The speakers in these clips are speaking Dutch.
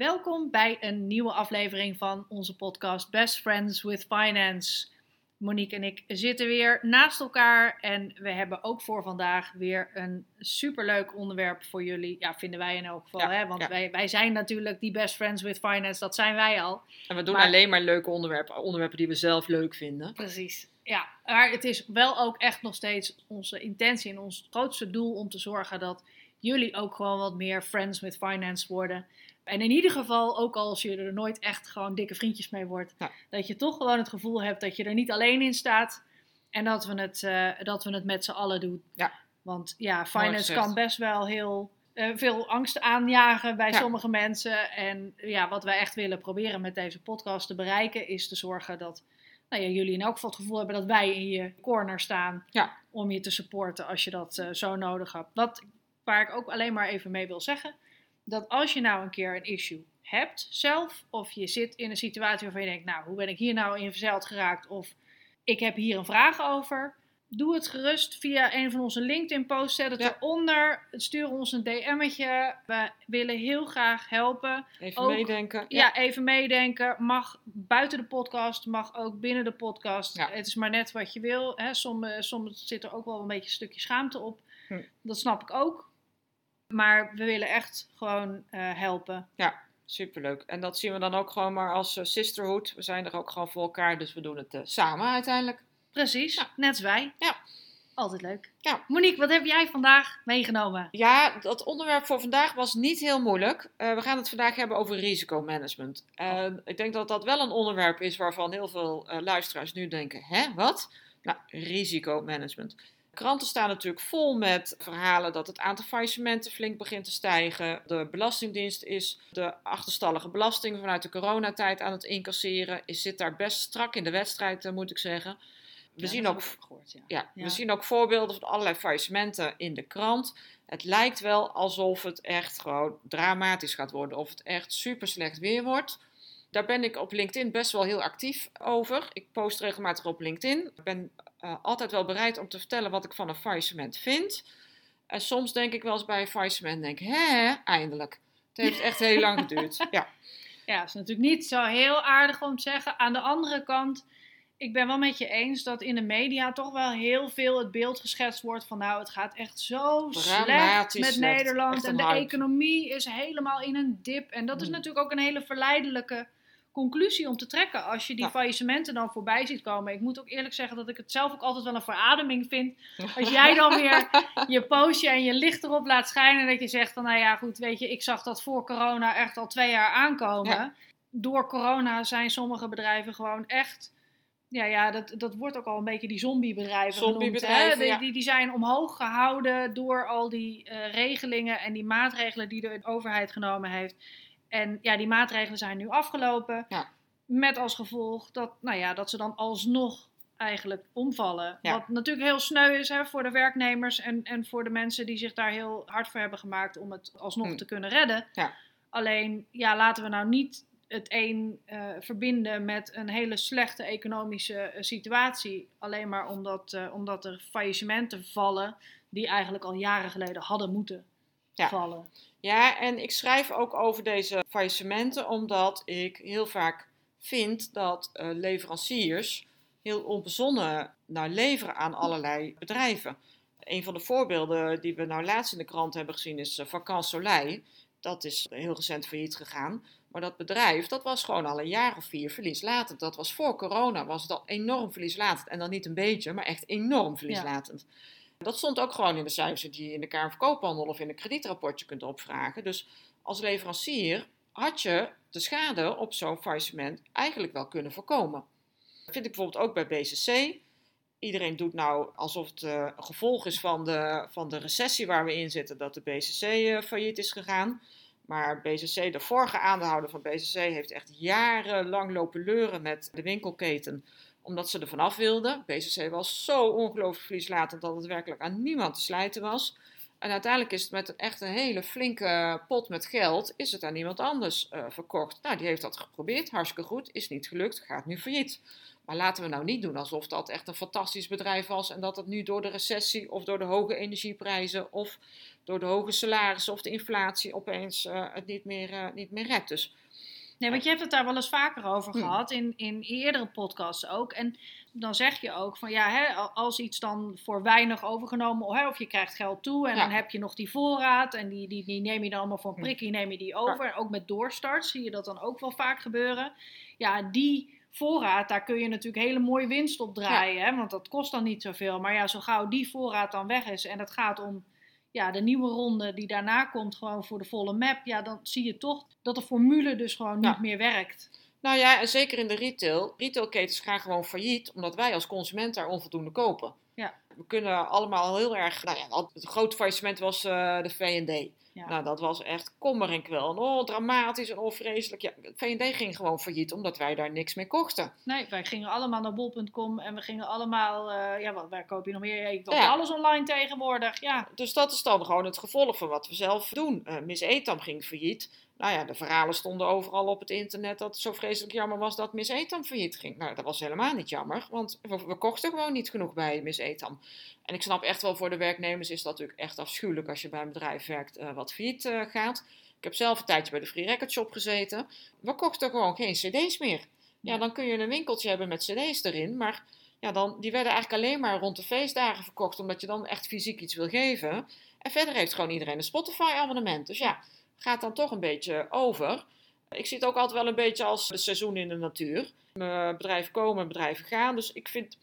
Welkom bij een nieuwe aflevering van onze podcast Best Friends with Finance. Monique en ik zitten weer naast elkaar en we hebben ook voor vandaag weer een superleuk onderwerp voor jullie. Ja, vinden wij in elk geval, Ja, hè? want ja. wij, wij zijn natuurlijk die Best Friends with Finance, dat zijn wij al. En we doen Maar- alleen maar leuke onderwerpen, onderwerpen die we zelf leuk vinden. Precies. Ja, maar het is wel ook echt nog steeds onze intentie en ons grootste doel om te zorgen dat jullie ook gewoon wat meer friends with finance worden. En in ieder geval, ook als je er nooit echt gewoon dikke vriendjes mee wordt, Ja. dat je toch gewoon het gevoel hebt dat je er niet alleen in staat en dat we het, eh, dat we het met z'n allen doen. Ja. Want ja, finance kan best wel heel eh, veel angst aanjagen bij Ja. sommige mensen. En ja, wat wij echt willen proberen met deze podcast te bereiken, is te zorgen dat nou ja, jullie in elk geval het gevoel hebben dat wij in je corner staan Ja. om je te supporten als je dat eh, zo nodig hebt. Wat, waar ik ook alleen maar even mee wil zeggen, dat als je nou een keer een issue hebt zelf, of je zit in een situatie waarvan je denkt, nou, hoe ben ik hier nou in verzeild geraakt, of ik heb hier een vraag over, doe het gerust via een van onze LinkedIn-posts, zet het Ja. eronder, stuur ons een DM'tje. We willen heel graag helpen. Even Ook- meedenken. Ja, even meedenken. Mag buiten de podcast, mag ook binnen de podcast. Ja. Het is maar net wat je wil. Hè. Soms, soms zit er ook wel een beetje een stukje schaamte op. Hm. Dat snap ik ook. Maar we willen echt gewoon eh, helpen. Superleuk. En dat zien we dan ook gewoon maar als eh, sisterhood. We zijn er ook gewoon voor elkaar, dus we doen het eh, samen uiteindelijk. Precies, Ja. net als wij. Ja. Altijd leuk. Ja. Monique, wat heb jij vandaag meegenomen? Ja, dat onderwerp voor vandaag was niet heel moeilijk. We gaan het vandaag hebben over risicomanagement. En ik denk dat dat wel een onderwerp is waarvan heel veel luisteraars nu denken: hè, wat? Nou, risicomanagement. Kranten staan natuurlijk vol met verhalen dat het aantal faillissementen flink begint te stijgen. De Belastingdienst is de achterstallige belasting vanuit de coronatijd aan het incasseren. Is, zit daar best strak in de wedstrijd, eh, moet ik zeggen. We, Ja, zien ook, gehoord, ja. ja, Ja. we zien ook voorbeelden van allerlei faillissementen in de krant. Het lijkt wel alsof het echt gewoon dramatisch gaat worden. Of het echt super slecht weer wordt. Daar ben ik op LinkedIn best wel heel actief over. Ik post regelmatig op LinkedIn. Ik ben eh, altijd wel bereid om te vertellen wat ik van een faillissement vind. En soms denk ik wel eens bij een faillissement, denk hè, eindelijk. Het heeft echt heel lang geduurd. Ja, Ja, dat is natuurlijk niet zo heel aardig om te zeggen. Aan de andere kant, ik ben wel met je eens dat in de media toch wel heel veel het beeld geschetst wordt van nou, het gaat echt zo slecht met. Nederland en de hype. economie is helemaal in een dip. En dat is Mm. natuurlijk ook een hele verleidelijke conclusie om te trekken als je die Ja. faillissementen dan voorbij ziet komen. Ik moet ook eerlijk zeggen dat ik het zelf ook altijd wel een verademing vind als jij dan weer je postje en je licht erop laat schijnen. Dat je zegt van, nou ja, goed, weet je, ik zag dat voor corona echt al twee jaar aankomen. Ja. Door corona zijn sommige bedrijven gewoon echt... Ja, ja dat, dat wordt ook al een beetje die zombiebedrijven genoemd. Zombiebedrijven, ja. die, die zijn omhoog gehouden door al die eh, regelingen en die maatregelen die de overheid genomen heeft. En ja, die maatregelen zijn nu afgelopen. Ja. Met als gevolg dat, nou ja, dat ze dan alsnog eigenlijk omvallen. Ja. Wat natuurlijk heel sneu is hè, voor de werknemers en, en voor de mensen die zich daar heel hard voor hebben gemaakt om het alsnog Hm. te kunnen redden. Ja. Alleen, ja, laten we nou niet het een eh, verbinden met een hele slechte economische eh, situatie. Alleen maar omdat, eh, omdat er faillissementen vallen die eigenlijk al jaren geleden hadden moeten Ja. vallen. Ja, en ik schrijf ook over deze faillissementen omdat ik heel vaak vind dat eh, leveranciers heel onbezonnen nou, leveren aan allerlei bedrijven. Een van de voorbeelden die we nou laatst in de krant hebben gezien is uh, Soleil. Dat is heel recent failliet gegaan. Maar dat bedrijf, dat was gewoon al een jaar of vier verlieslatend. Dat was voor corona, was al enorm verlieslatend. En dan niet een beetje, maar echt enorm verlieslatend. Dat stond ook gewoon in de cijfers die je in de Kamer van Koophandel of in een kredietrapportje kunt opvragen. Dus als leverancier had je de schade op zo'n faillissement eigenlijk wel kunnen voorkomen. Dat vind ik bijvoorbeeld ook bij BCC. iedereen doet nou alsof het uh, een gevolg is van de, van de recessie waar we in zitten, dat de BCC uh, failliet is gegaan. Maar BCC, de vorige aandeelhouder van BCC, heeft echt jarenlang lopen leuren met de winkelketen. Omdat ze er vanaf wilden. BCC was zo ongelooflijk verlieslatend dat het werkelijk aan niemand te slijten was. En uiteindelijk is het met echt een hele flinke pot met geld, is het aan iemand anders uh, verkocht. Nou, die heeft dat geprobeerd, hartstikke goed, is niet gelukt, gaat nu failliet. Maar laten we nou niet doen alsof dat echt een fantastisch bedrijf was en dat het nu door de recessie of door de hoge energieprijzen of door de hoge salarissen of de inflatie opeens uh, het niet meer, uh, niet meer redt. Dus, nee, want je hebt het daar wel eens vaker over hmm. gehad, in, in eerdere podcasts ook. En dan zeg je ook van ja, hè, als iets dan voor weinig overgenomen, hè, of je krijgt geld toe en ja. dan heb je nog die voorraad en die, die, die neem je dan allemaal voor een prikkie, neem je die over. Ja. Ook met doorstart zie je dat dan ook wel vaak gebeuren. Ja, die voorraad, daar kun je natuurlijk hele mooie winst op draaien, ja. hè, want dat kost dan niet zoveel. Maar ja, zo gauw die voorraad dan weg is en het gaat om ja, de nieuwe ronde die daarna komt, gewoon voor de volle map, ja, dan zie je toch dat de formule dus gewoon niet meer werkt. Nou ja, en zeker in de retail. Retailketens gaan gewoon failliet, omdat wij als consument daar onvoldoende kopen. Ja. We kunnen allemaal heel erg. Nou ja, het grote faillissement was uh, de VD. Ja. Nou, dat was echt kommer en kwel. Oh, dramatisch en oh, vreselijk. Ja, V&D ging gewoon failliet, omdat wij daar niks mee kochten. Nee, wij gingen allemaal naar bol.com en we gingen allemaal... Uh, ja, wat, waar koop je nog meer? Je ja. alles online tegenwoordig, ja. Dus dat is dan gewoon het gevolg van wat we zelf doen. Uh, Miss Etam ging failliet. Nou ja, de verhalen stonden overal op het internet dat het zo vreselijk jammer was dat Miss Etam failliet ging. Nou, dat was helemaal niet jammer, want we, we, kochten gewoon niet genoeg bij Miss Etam. En ik snap echt wel, voor de werknemers is dat natuurlijk echt afschuwelijk als je bij een bedrijf werkt uh, wat failliet uh, gaat. Ik heb zelf een tijdje bij de Free Record Shop gezeten. We kochten gewoon geen cd's meer. Ja, dan kun je een winkeltje hebben met cd's erin, maar ja, dan, die werden eigenlijk alleen maar rond de feestdagen verkocht, omdat je dan echt fysiek iets wil geven. En verder heeft gewoon iedereen een Spotify-abonnement. Dus ja gaat dan toch een beetje over. Ik zie het ook altijd wel een beetje als de seizoen in de natuur. Bedrijven komen, bedrijven gaan. Dus ik vind,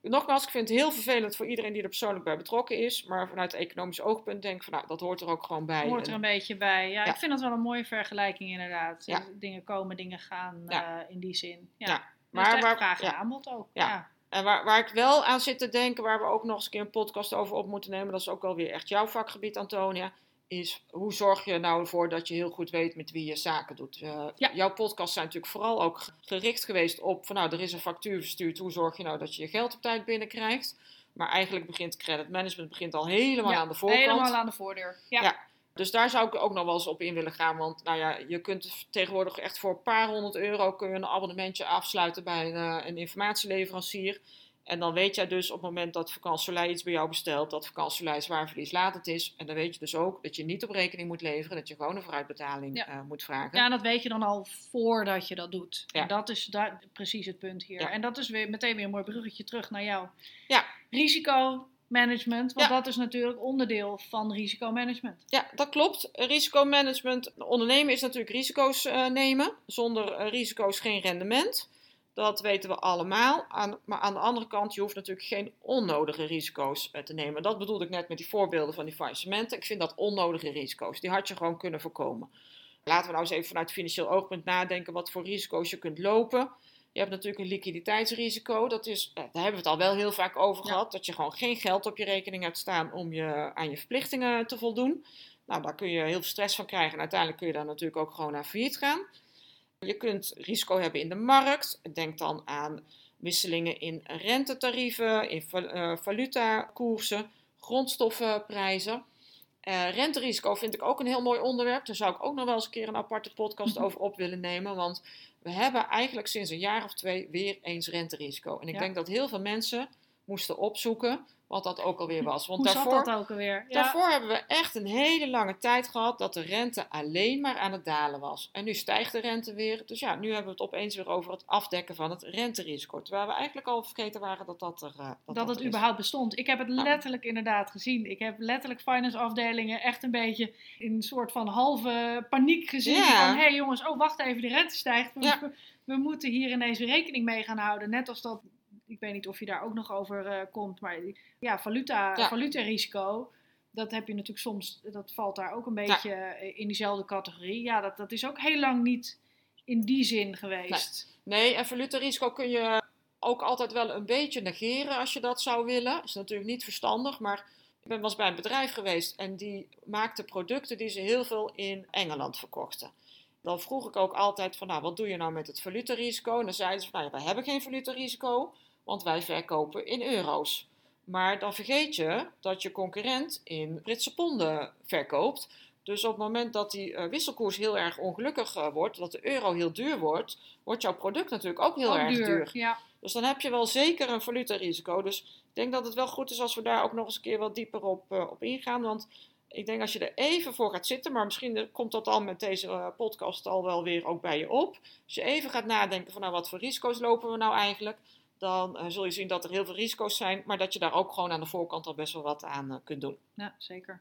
nogmaals, ik vind het heel vervelend voor iedereen die er persoonlijk bij betrokken is. Maar vanuit het economisch oogpunt denk ik van, nou, dat hoort er ook gewoon bij. Hoort er een beetje bij. Ja, ik vind dat wel een mooie vergelijking inderdaad. Ja. Dingen komen, dingen gaan ja. uh, in die zin. Ja, ja. maar waar, vraag en aanbod ook. Ja. En waar, waar ik wel aan zit te denken, waar we ook nog eens een keer een podcast over op moeten nemen, dat is ook wel weer echt jouw vakgebied, Antonia is hoe zorg je nou ervoor dat je heel goed weet met wie je zaken doet. Uh, ja. Jouw podcasts zijn natuurlijk vooral ook gericht geweest op van nou, er is een factuur verstuurd, hoe zorg je nou dat je je geld op tijd binnenkrijgt. Maar eigenlijk begint credit management begint al helemaal aan de voorkant. Helemaal aan de voordeur. Ja. ja. Dus daar zou ik ook nog wel eens op in willen gaan. Want nou ja, je kunt tegenwoordig echt voor een paar honderd euro kun je een abonnementje afsluiten bij een, een informatieleverancier. En dan weet jij dus op het moment dat vakantielei iets bij jou bestelt, dat vakantielei zwaar verlieslatend is. En dan weet je dus ook dat je niet op rekening moet leveren, dat je gewoon een vooruitbetaling ja. uh, moet vragen. Ja, en dat weet je dan al voordat je dat doet. Ja. En dat is daar precies het punt hier. Ja. En dat is weer meteen weer een mooi bruggetje terug naar jou. Ja. Risicomanagement, want dat is natuurlijk onderdeel van risicomanagement. Ja, dat klopt. Risicomanagement, ondernemen is natuurlijk risico's uh, nemen. Zonder uh, risico's geen rendement. Dat weten we allemaal. Aan, maar aan de andere kant, je hoeft natuurlijk geen onnodige risico's eh, te nemen. Dat bedoelde ik net met die voorbeelden van die faillissementen. Ik vind dat onnodige risico's. Die had je gewoon kunnen voorkomen. Laten we nou eens even vanuit financieel oogpunt nadenken wat voor risico's je kunt lopen. Je hebt natuurlijk een liquiditeitsrisico. Dat is, eh, daar hebben we het al wel heel vaak over gehad. Dat je gewoon geen geld op je rekening hebt staan om je, aan je verplichtingen te voldoen. Nou, daar kun je heel veel stress van krijgen. En uiteindelijk kun je daar natuurlijk ook gewoon naar failliet gaan. Je kunt risico hebben in de markt. Denk dan aan wisselingen in rentetarieven, in uh, valutakoersen, grondstoffenprijzen. Uh, renterisico vind ik ook een heel mooi onderwerp. Daar zou ik ook nog wel eens een keer een aparte podcast over op willen nemen. Want we hebben eigenlijk sinds een jaar of twee weer eens renterisico. En ik denk dat heel veel mensen moesten opzoeken wat dat ook alweer was. Want Hoe daarvoor, zat dat ook alweer? Ja. Daarvoor hebben we echt een hele lange tijd gehad dat de rente alleen maar aan het dalen was. En nu stijgt de rente weer. Dus ja, nu hebben we het opeens weer over het afdekken van het renterisico. Terwijl we eigenlijk al vergeten waren dat dat er uh, Dat, dat, het überhaupt bestond. Ik heb het letterlijk inderdaad gezien. Ik heb letterlijk finance afdelingen echt een beetje in een soort van halve paniek gezien. Ja. Van, hé hey jongens, oh wacht even, de rente stijgt. We, ja. we moeten hier ineens rekening mee gaan houden. Net als dat ik weet niet of je daar ook nog over uh, komt, maar ja, valuta, ja. valutarisico, dat heb je natuurlijk soms, dat valt daar ook een beetje ja. in diezelfde categorie. Ja, dat, dat is ook heel lang niet in die zin geweest. Nee, nee en valutarisico kun je ook altijd wel een beetje negeren als je dat zou willen. Is natuurlijk niet verstandig, maar ik ben was bij een bedrijf geweest en die maakte producten die ze heel veel in Engeland verkochten. Dan vroeg ik ook altijd van, nou, wat doe je nou met het valutarisico? En dan zeiden ze van, nou ja, wij hebben geen valutarisico, want wij verkopen in euro's. Maar dan vergeet je dat je concurrent in Britse ponden verkoopt. Dus op het moment dat die uh, wisselkoers heel erg ongelukkig uh, wordt, dat de euro heel duur wordt, wordt jouw product natuurlijk ook heel Ook erg duur, duur. Ja. Dus dan heb je wel zeker een valutarisico. Dus ik denk dat het wel goed is als we daar ook nog eens een keer wat dieper op, uh, op ingaan. Want ik denk als je er even voor gaat zitten, maar misschien komt dat al met deze podcast al wel weer ook bij je op. Als je even gaat nadenken van nou wat voor risico's lopen we nou eigenlijk, dan uh, zul je zien dat er heel veel risico's zijn, maar dat je daar ook gewoon aan de voorkant al best wel wat aan uh, kunt doen. ja, zeker.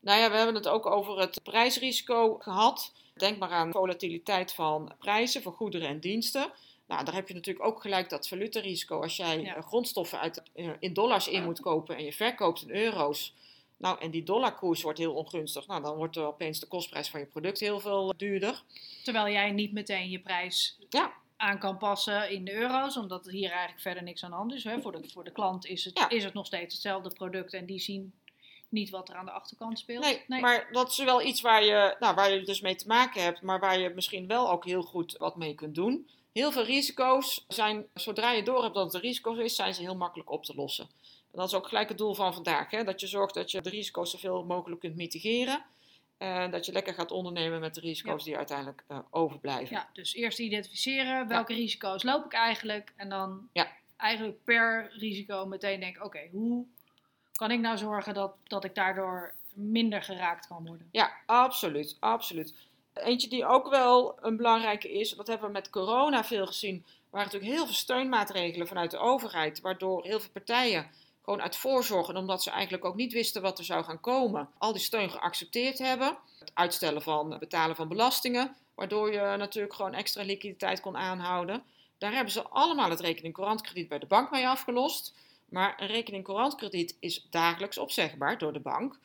Nou ja, we hebben het ook over het prijsrisico gehad. Denk maar aan volatiliteit van prijzen voor goederen en diensten. Nou, daar heb je natuurlijk ook gelijk dat valutarisico. Als jij Ja. uh, grondstoffen uit, in dollars in moet kopen en je verkoopt in euro's. Nou, en die dollarkoers wordt heel ongunstig. Nou, dan wordt er opeens de kostprijs van je product heel veel duurder. Terwijl jij niet meteen je prijs Ja. Aan kan passen in de euro's, omdat er hier eigenlijk verder niks aan de hand is. Hè. Voor, de, voor de klant is het, Ja. is het nog steeds hetzelfde product en die zien niet wat er aan de achterkant speelt. Nee, maar dat is wel iets waar je, nou, waar je dus mee te maken hebt, maar waar je misschien wel ook heel goed wat mee kunt doen. Heel veel risico's zijn, zodra je door hebt dat het een risico is, zijn ze heel makkelijk op te lossen. En dat is ook gelijk het doel van vandaag, hè? dat je zorgt dat je de risico's zoveel mogelijk kunt mitigeren. En dat je lekker gaat ondernemen met de risico's Ja. die uiteindelijk eh, overblijven. Ja, dus eerst identificeren welke risico's loop ik eigenlijk en dan Ja. eigenlijk per risico meteen denken, oké, hoe kan ik nou zorgen dat, dat ik daardoor minder geraakt kan worden? Ja, absoluut, absoluut. Eentje die ook wel een belangrijke is, dat hebben we met corona veel gezien, waren natuurlijk heel veel steunmaatregelen vanuit de overheid, waardoor heel veel partijen gewoon uit voorzorg, en omdat ze eigenlijk ook niet wisten wat er zou gaan komen, al die steun geaccepteerd hebben. Het uitstellen van betalen van belastingen, waardoor je natuurlijk gewoon extra liquiditeit kon aanhouden. Daar hebben ze allemaal het rekening courantkrediet bij de bank mee afgelost. Maar een rekening courantkrediet is dagelijks opzegbaar door de bank.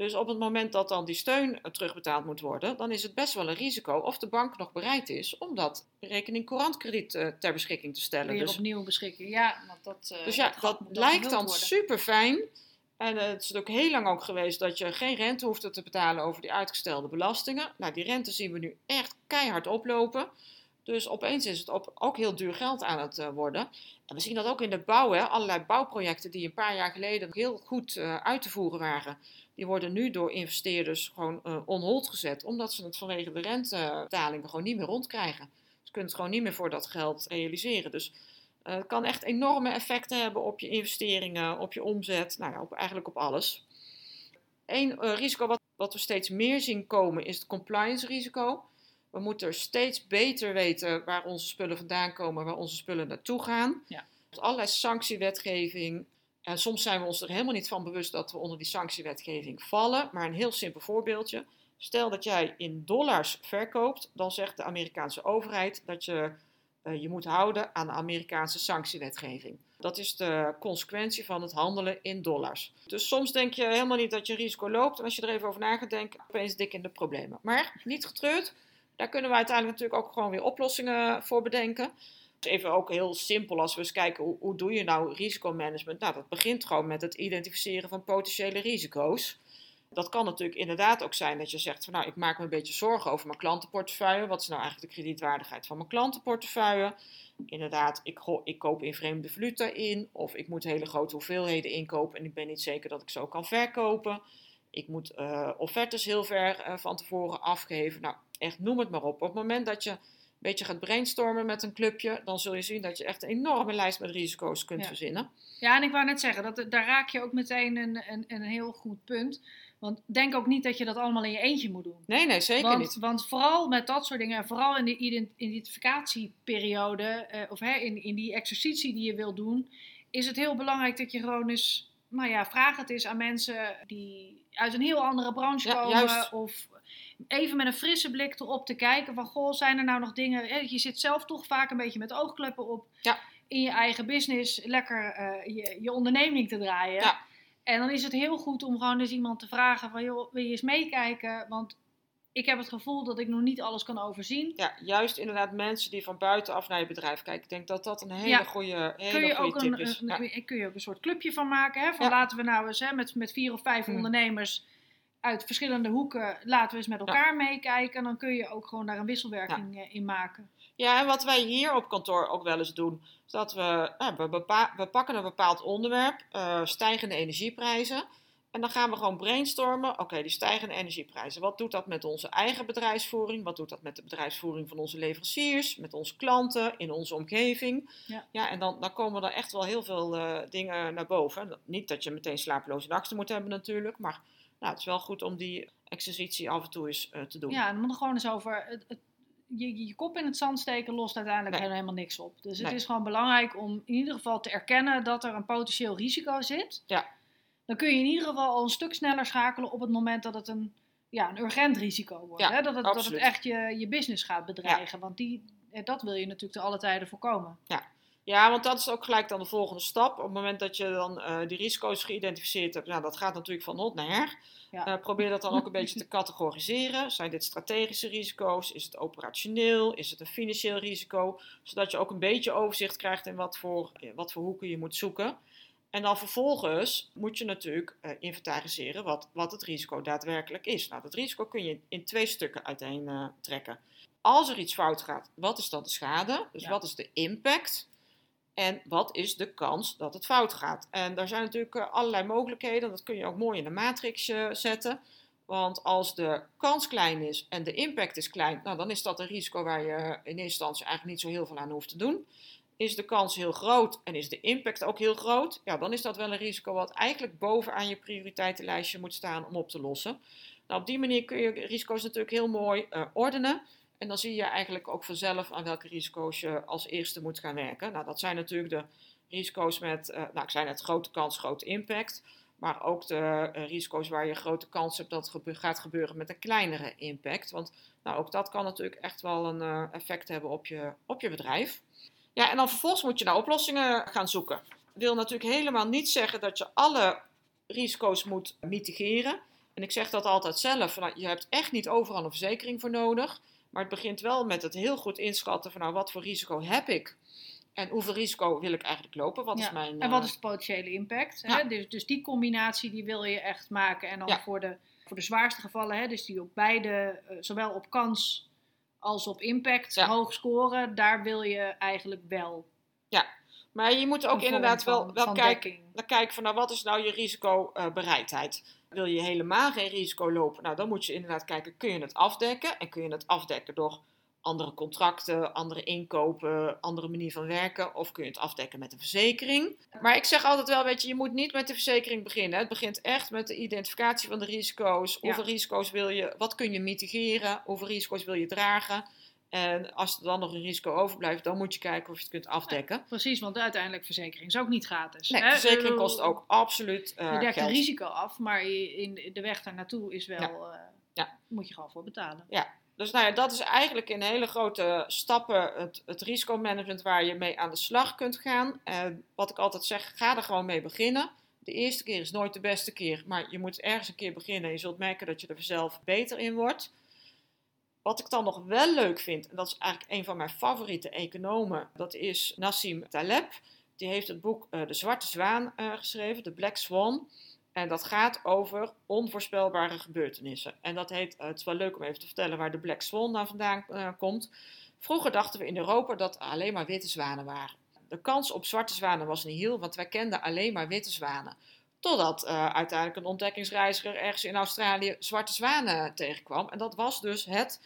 Dus op het moment dat dan die steun eh, terugbetaald moet worden, dan is het best wel een risico of de bank nog bereid is om dat rekening courantkrediet uh, ter beschikking te stellen. Weer Dus, opnieuw beschikking. Ja, want dat, uh, dus ja, dat lijkt dan super fijn. En uh, het is ook heel lang ook geweest dat je geen rente hoefde te betalen over die uitgestelde belastingen. Nou, die rente zien we nu echt keihard oplopen. Dus opeens is het op, ook heel duur geld aan het uh, worden. En we zien dat ook in de bouw. Hè. Allerlei bouwprojecten die een paar jaar geleden heel goed uh, uit te voeren waren. Die worden nu door investeerders gewoon uh, on hold gezet. Omdat ze het vanwege de rentebetalingen gewoon niet meer rondkrijgen. Ze kunnen het gewoon niet meer voor dat geld realiseren. Dus uh, het kan echt enorme effecten hebben op je investeringen, op je omzet. Nou ja, op, eigenlijk op alles. Eén uh, risico wat, wat we steeds meer zien komen is het compliance risico. We moeten steeds beter weten waar onze spullen vandaan komen, waar onze spullen naartoe gaan. Ja. Allerlei sanctiewetgeving. En soms zijn we ons er helemaal niet van bewust dat we onder die sanctiewetgeving vallen. Maar een heel simpel voorbeeldje. Stel dat jij in dollars verkoopt, dan zegt de Amerikaanse overheid dat je uh, je moet houden aan de Amerikaanse sanctiewetgeving. Dat is de consequentie van het handelen in dollars. Dus soms denk je helemaal niet dat je risico loopt. En als je er even over na gaat denken, opeens dik in de problemen. Maar niet getreurd. Daar kunnen we uiteindelijk natuurlijk ook gewoon weer oplossingen voor bedenken. Even ook heel simpel als we eens kijken hoe, doe je nou risicomanagement. Nou, dat begint gewoon met het identificeren van potentiële risico's. Dat kan natuurlijk inderdaad ook zijn dat je zegt van nou, ik maak me een beetje zorgen over mijn klantenportefeuille. Wat is nou eigenlijk de kredietwaardigheid van mijn klantenportefeuille? Inderdaad, ik, ik koop in vreemde valuta in of ik moet hele grote hoeveelheden inkopen en ik ben niet zeker dat ik zo kan verkopen. Ik moet uh, offertes heel ver uh, van tevoren afgeven. Nou, echt noem het maar op. Op het moment dat je beetje gaat brainstormen met een clubje, dan zul je zien dat je echt een enorme lijst met risico's kunt Ja. verzinnen. Ja, en ik wou net zeggen, dat, daar raak je ook meteen een, een, een heel goed punt. Want denk ook niet dat je dat allemaal in je eentje moet doen. Nee, nee, zeker want, niet. Want vooral met dat soort dingen, en vooral in de ident identificatieperiode, uh, of hè, in, in die exercitie die je wil doen, is het heel belangrijk dat je gewoon eens, nou ja, vraag het eens aan mensen die uit een heel andere branche Ja, komen. juist. Of even met een frisse blik erop te kijken van, goh, zijn er nou nog dingen, hè, je zit zelf toch vaak een beetje met oogkleppen op. Ja. In je eigen business lekker uh, je, je onderneming te draaien. Ja. En dan is het heel goed om gewoon eens iemand te vragen van, joh, wil je eens meekijken? Want ik heb het gevoel dat ik nog niet alles kan overzien. Ja, juist inderdaad mensen die van buitenaf naar je bedrijf kijken. Ik denk dat dat een hele Ja. goede, hele Kun je, goede ook tip een, is. een- Ja. kun je ook een soort clubje van maken. Hè? Van Ja. laten we nou eens hè, met, met vier of vijf Hmm. ondernemers uit verschillende hoeken, laten we eens met Ja. elkaar meekijken. Dan kun je ook gewoon daar een wisselwerking eh, in maken. Ja, en wat wij hier op kantoor ook wel eens doen, is dat we, nou, we, bepa- we pakken een bepaald onderwerp, eh, stijgende energieprijzen. En dan gaan we gewoon brainstormen, oké, die stijgende energieprijzen, wat doet dat met onze eigen bedrijfsvoering? Wat doet dat met de bedrijfsvoering van onze leveranciers, met onze klanten, in onze omgeving? Ja. en dan, dan komen er echt wel heel veel eh, dingen naar boven. Niet dat je meteen slapeloze nachten moet hebben natuurlijk, maar nou, het is wel goed om die exercitie af en toe eens eh, te doen. Ja, dan moet er gewoon eens over. Het, het- je, je kop in het zand steken lost uiteindelijk Nee. helemaal niks op. Dus het Nee. is gewoon belangrijk om in ieder geval te erkennen dat er een potentieel risico zit. Ja. Dan kun je in ieder geval al een stuk sneller schakelen op het moment dat het een, ja, een urgent risico wordt. Ja, hè? Dat, het, dat het echt je, je business gaat bedreigen. Want die, eh, dat wil je natuurlijk te alle tijden voorkomen. Ja, want dat is ook gelijk dan de volgende stap. Op het moment dat je dan eh, die risico's geïdentificeerd hebt, nou, dat gaat natuurlijk van hot naar her. Ja. Eh, probeer dat dan ook een beetje te categoriseren. Zijn dit strategische risico's? Is het operationeel? Is het een financieel risico? Zodat je ook een beetje overzicht krijgt in wat voor, in wat voor hoeken je moet zoeken. En dan vervolgens moet je natuurlijk eh, inventariseren wat, wat het risico daadwerkelijk is. Nou, dat risico kun je in twee stukken uiteen eh, trekken. Als er iets fout gaat, wat is dan de schade? Dus Ja. wat is de impact? En wat is de kans dat het fout gaat? En daar zijn natuurlijk eh, allerlei mogelijkheden. Dat kun je ook mooi in de matrix eh, zetten. Want als de kans klein is en de impact is klein, nou, dan is dat een risico waar je in eerste instantie eigenlijk niet zo heel veel aan hoeft te doen. Is de kans heel groot en is de impact ook heel groot, ja, dan is dat wel een risico wat eigenlijk bovenaan je prioriteitenlijstje moet staan om op te lossen. Nou, op die manier kun je risico's natuurlijk heel mooi eh, ordenen. En dan zie je eigenlijk ook vanzelf aan welke risico's je als eerste moet gaan werken. Nou, dat zijn natuurlijk de risico's met, eh, nou, ik zei net, grote kans, grote impact. Maar ook de eh, risico's waar je grote kans hebt dat het gaat gebeuren met een kleinere impact. Want nou, ook dat kan natuurlijk echt wel een eh, effect hebben op je, op je bedrijf. Ja, en dan vervolgens moet je naar oplossingen gaan zoeken. Wil natuurlijk helemaal niet zeggen dat je alle risico's moet mitigeren. En ik zeg dat altijd zelf, nou, je hebt echt niet overal een verzekering voor nodig. Maar het begint wel met het heel goed inschatten van nou, wat voor risico heb ik? En hoeveel risico wil ik eigenlijk lopen? Wat Ja. is mijn... En wat eh, is de potentiële impact? Ja. Hè? Dus, dus die combinatie die wil je echt maken. En dan Ja. voor, de, voor de zwaarste gevallen, hè, dus die op beide, eh, zowel op kans als op impact, Ja. hoog scoren, daar wil je eigenlijk wel. Maar je moet ook inderdaad wel, van- wel van kijken, naar kijken van nou, wat is nou je risicobereidheid? Wil je helemaal geen risico lopen? Nou, dan moet je inderdaad kijken, kun je het afdekken? En kun je het afdekken door andere contracten, andere inkopen, andere manier van werken? Of kun je het afdekken met een verzekering? Maar ik zeg altijd wel, weet je, je moet niet met de verzekering beginnen. Het begint echt met de identificatie van de risico's. Ja. Hoeveel risico's wil je, wat kun je mitigeren? Hoeveel risico's wil je dragen? En als er dan nog een risico overblijft, dan moet je kijken of je het kunt afdekken. Precies, want uiteindelijk verzekering is ook niet gratis. Nee, hè? verzekering kost ook absoluut eh Je dekt een geld. risico af, maar in de weg daar naartoe is wel, Ja. eh, Ja. moet je gewoon voor betalen. Dus nou ja, dat is eigenlijk in hele grote stappen het, het risicomanagement waar je mee aan de slag kunt gaan. En wat ik altijd zeg, ga er gewoon mee beginnen. De eerste keer is nooit de beste keer, maar je moet ergens een keer beginnen. en Je zult merken dat je er zelf beter in wordt. Wat ik dan nog wel leuk vind, en dat is eigenlijk een van mijn favoriete economen, dat is Nassim Taleb. Die heeft het boek eh, De Zwarte Zwaan eh, geschreven, The Black Swan. En dat gaat over onvoorspelbare gebeurtenissen. En dat heet, eh, het is wel leuk om even te vertellen waar de Black Swan nou vandaan komt. Vroeger dachten we in Europa dat alleen maar witte zwanen waren. De kans op zwarte zwanen was niet heel, want wij kenden alleen maar witte zwanen. Totdat eh, uiteindelijk een ontdekkingsreiziger ergens in Australië zwarte zwanen tegenkwam. En dat was dus het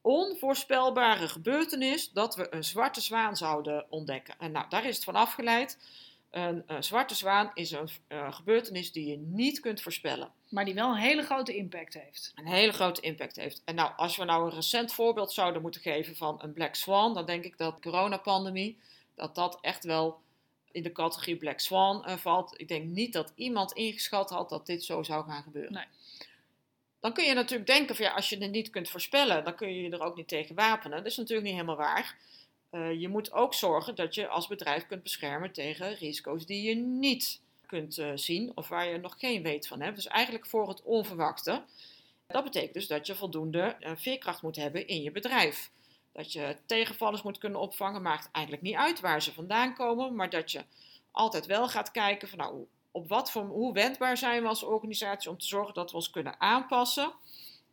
onvoorspelbare gebeurtenis dat we een zwarte zwaan zouden ontdekken. En nou, daar is het van afgeleid. Een, eh, zwarte zwaan is een eh, gebeurtenis die je niet kunt voorspellen. Maar die wel een hele grote impact heeft. Een hele grote impact heeft. En nou, als we nou een recent voorbeeld zouden moeten geven van een Black Swan, dan denk ik dat de coronapandemie, dat dat echt wel in de categorie Black Swan eh, valt. Ik denk niet dat iemand ingeschat had dat dit zo zou gaan gebeuren. Nee. Dan kun je natuurlijk denken van ja, als je het niet kunt voorspellen, dan kun je je er ook niet tegen wapenen. Dat is natuurlijk niet helemaal waar. Eh, je moet ook zorgen dat je als bedrijf kunt beschermen tegen risico's die je niet kunt eh, zien of waar je nog geen weet van hebt. Dus eigenlijk voor het onverwachte. Dat betekent dus dat je voldoende veerkracht moet hebben in je bedrijf. Dat je tegenvallers moet kunnen opvangen. Maakt eigenlijk niet uit waar ze vandaan komen, maar dat je altijd wel gaat kijken van nou, op wat voor, hoe wendbaar zijn we als organisatie om te zorgen dat we ons kunnen aanpassen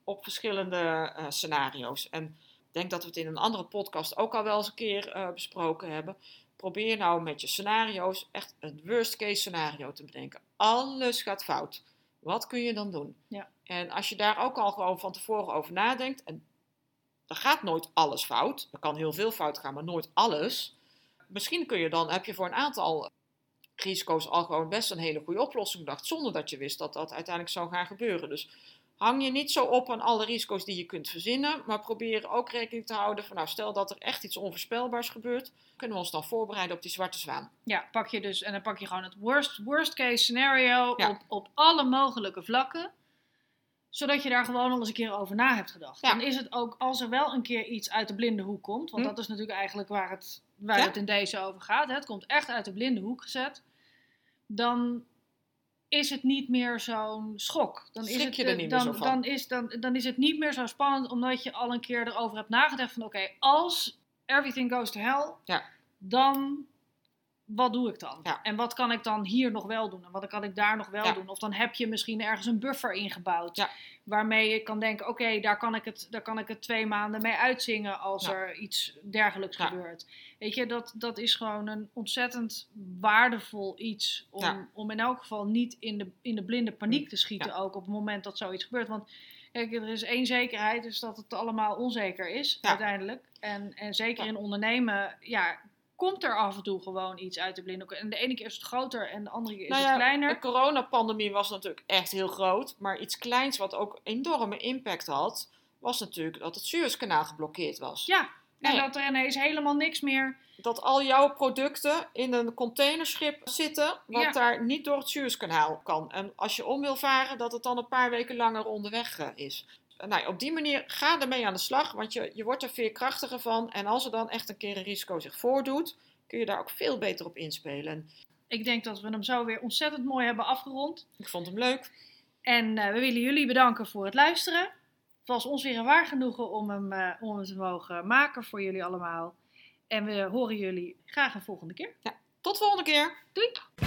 op verschillende uh, scenario's. En ik denk dat we het in een andere podcast ook al wel eens een keer uh, besproken hebben. Probeer nou met je scenario's echt een worst case scenario te bedenken. Alles gaat fout. Wat kun je dan doen? Ja. En als je daar ook al gewoon van tevoren over nadenkt, en er gaat nooit alles fout. Er kan heel veel fout gaan, maar nooit alles. Misschien kun je dan, heb je voor een aantal risico's al gewoon best een hele goede oplossing bedacht, zonder dat je wist dat dat uiteindelijk zou gaan gebeuren. Dus hang je niet zo op aan alle risico's die je kunt verzinnen, maar probeer ook rekening te houden van, nou, stel dat er echt iets onvoorspelbaars gebeurt, kunnen we ons dan voorbereiden op die zwarte zwaan. Ja, pak je dus, en dan pak je gewoon het worst, worst case scenario op, op alle mogelijke vlakken zodat je daar gewoon al eens een keer over na hebt gedacht. Dan is het ook, als er wel een keer iets uit de blinde hoek komt, want hm. dat is natuurlijk eigenlijk waar het, waar het in deze over gaat. Hè? Het komt echt uit de blinde hoek gezet. Dan is het niet meer zo'n schok. Dan is het, je er niet dan, meer zo van. Dan is, dan, dan is het niet meer zo spannend, omdat je al een keer erover hebt nagedacht van oké, als everything goes to hell, ja. dan wat doe ik dan? En wat kan ik dan hier nog wel doen? En wat kan ik daar nog wel doen? Of dan heb je misschien ergens een buffer ingebouwd. Ja. Waarmee je kan denken, oké, daar, kan ik het, daar kan ik het twee maanden mee uitzingen als er iets dergelijks gebeurt. Weet je, dat, dat is gewoon een ontzettend waardevol iets. Om, om in elk geval niet in de, in de blinde paniek te schieten ook op het moment dat zoiets gebeurt. Want Kijk, er is één zekerheid, dus dat het allemaal onzeker is uiteindelijk. En, en zeker in ondernemen, ja, komt er af en toe gewoon iets uit de blinddoek. En de ene keer is het groter en de andere keer is nou ja, het kleiner. De coronapandemie was natuurlijk echt heel groot. Maar iets kleins wat ook enorme impact had, was natuurlijk dat het Suezkanaal geblokkeerd was. Ja, en dat er ineens helemaal niks meer... Dat al jouw producten in een containerschip zitten, wat daar niet door het Suezkanaal kan. En als je om wil varen, dat het dan een paar weken langer onderweg eh, is nou, op die manier ga ermee aan de slag, want je, je wordt er veerkrachtiger van. En als er dan echt een keer een risico zich voordoet, kun je daar ook veel beter op inspelen. Ik denk dat we hem zo weer ontzettend mooi hebben afgerond. Ik vond hem leuk. En uh, we willen jullie bedanken voor het luisteren. Het was ons weer een waar genoegen om hem, uh, om hem te mogen maken voor jullie allemaal. En we horen jullie graag een volgende keer. Ja, tot volgende keer. Doei!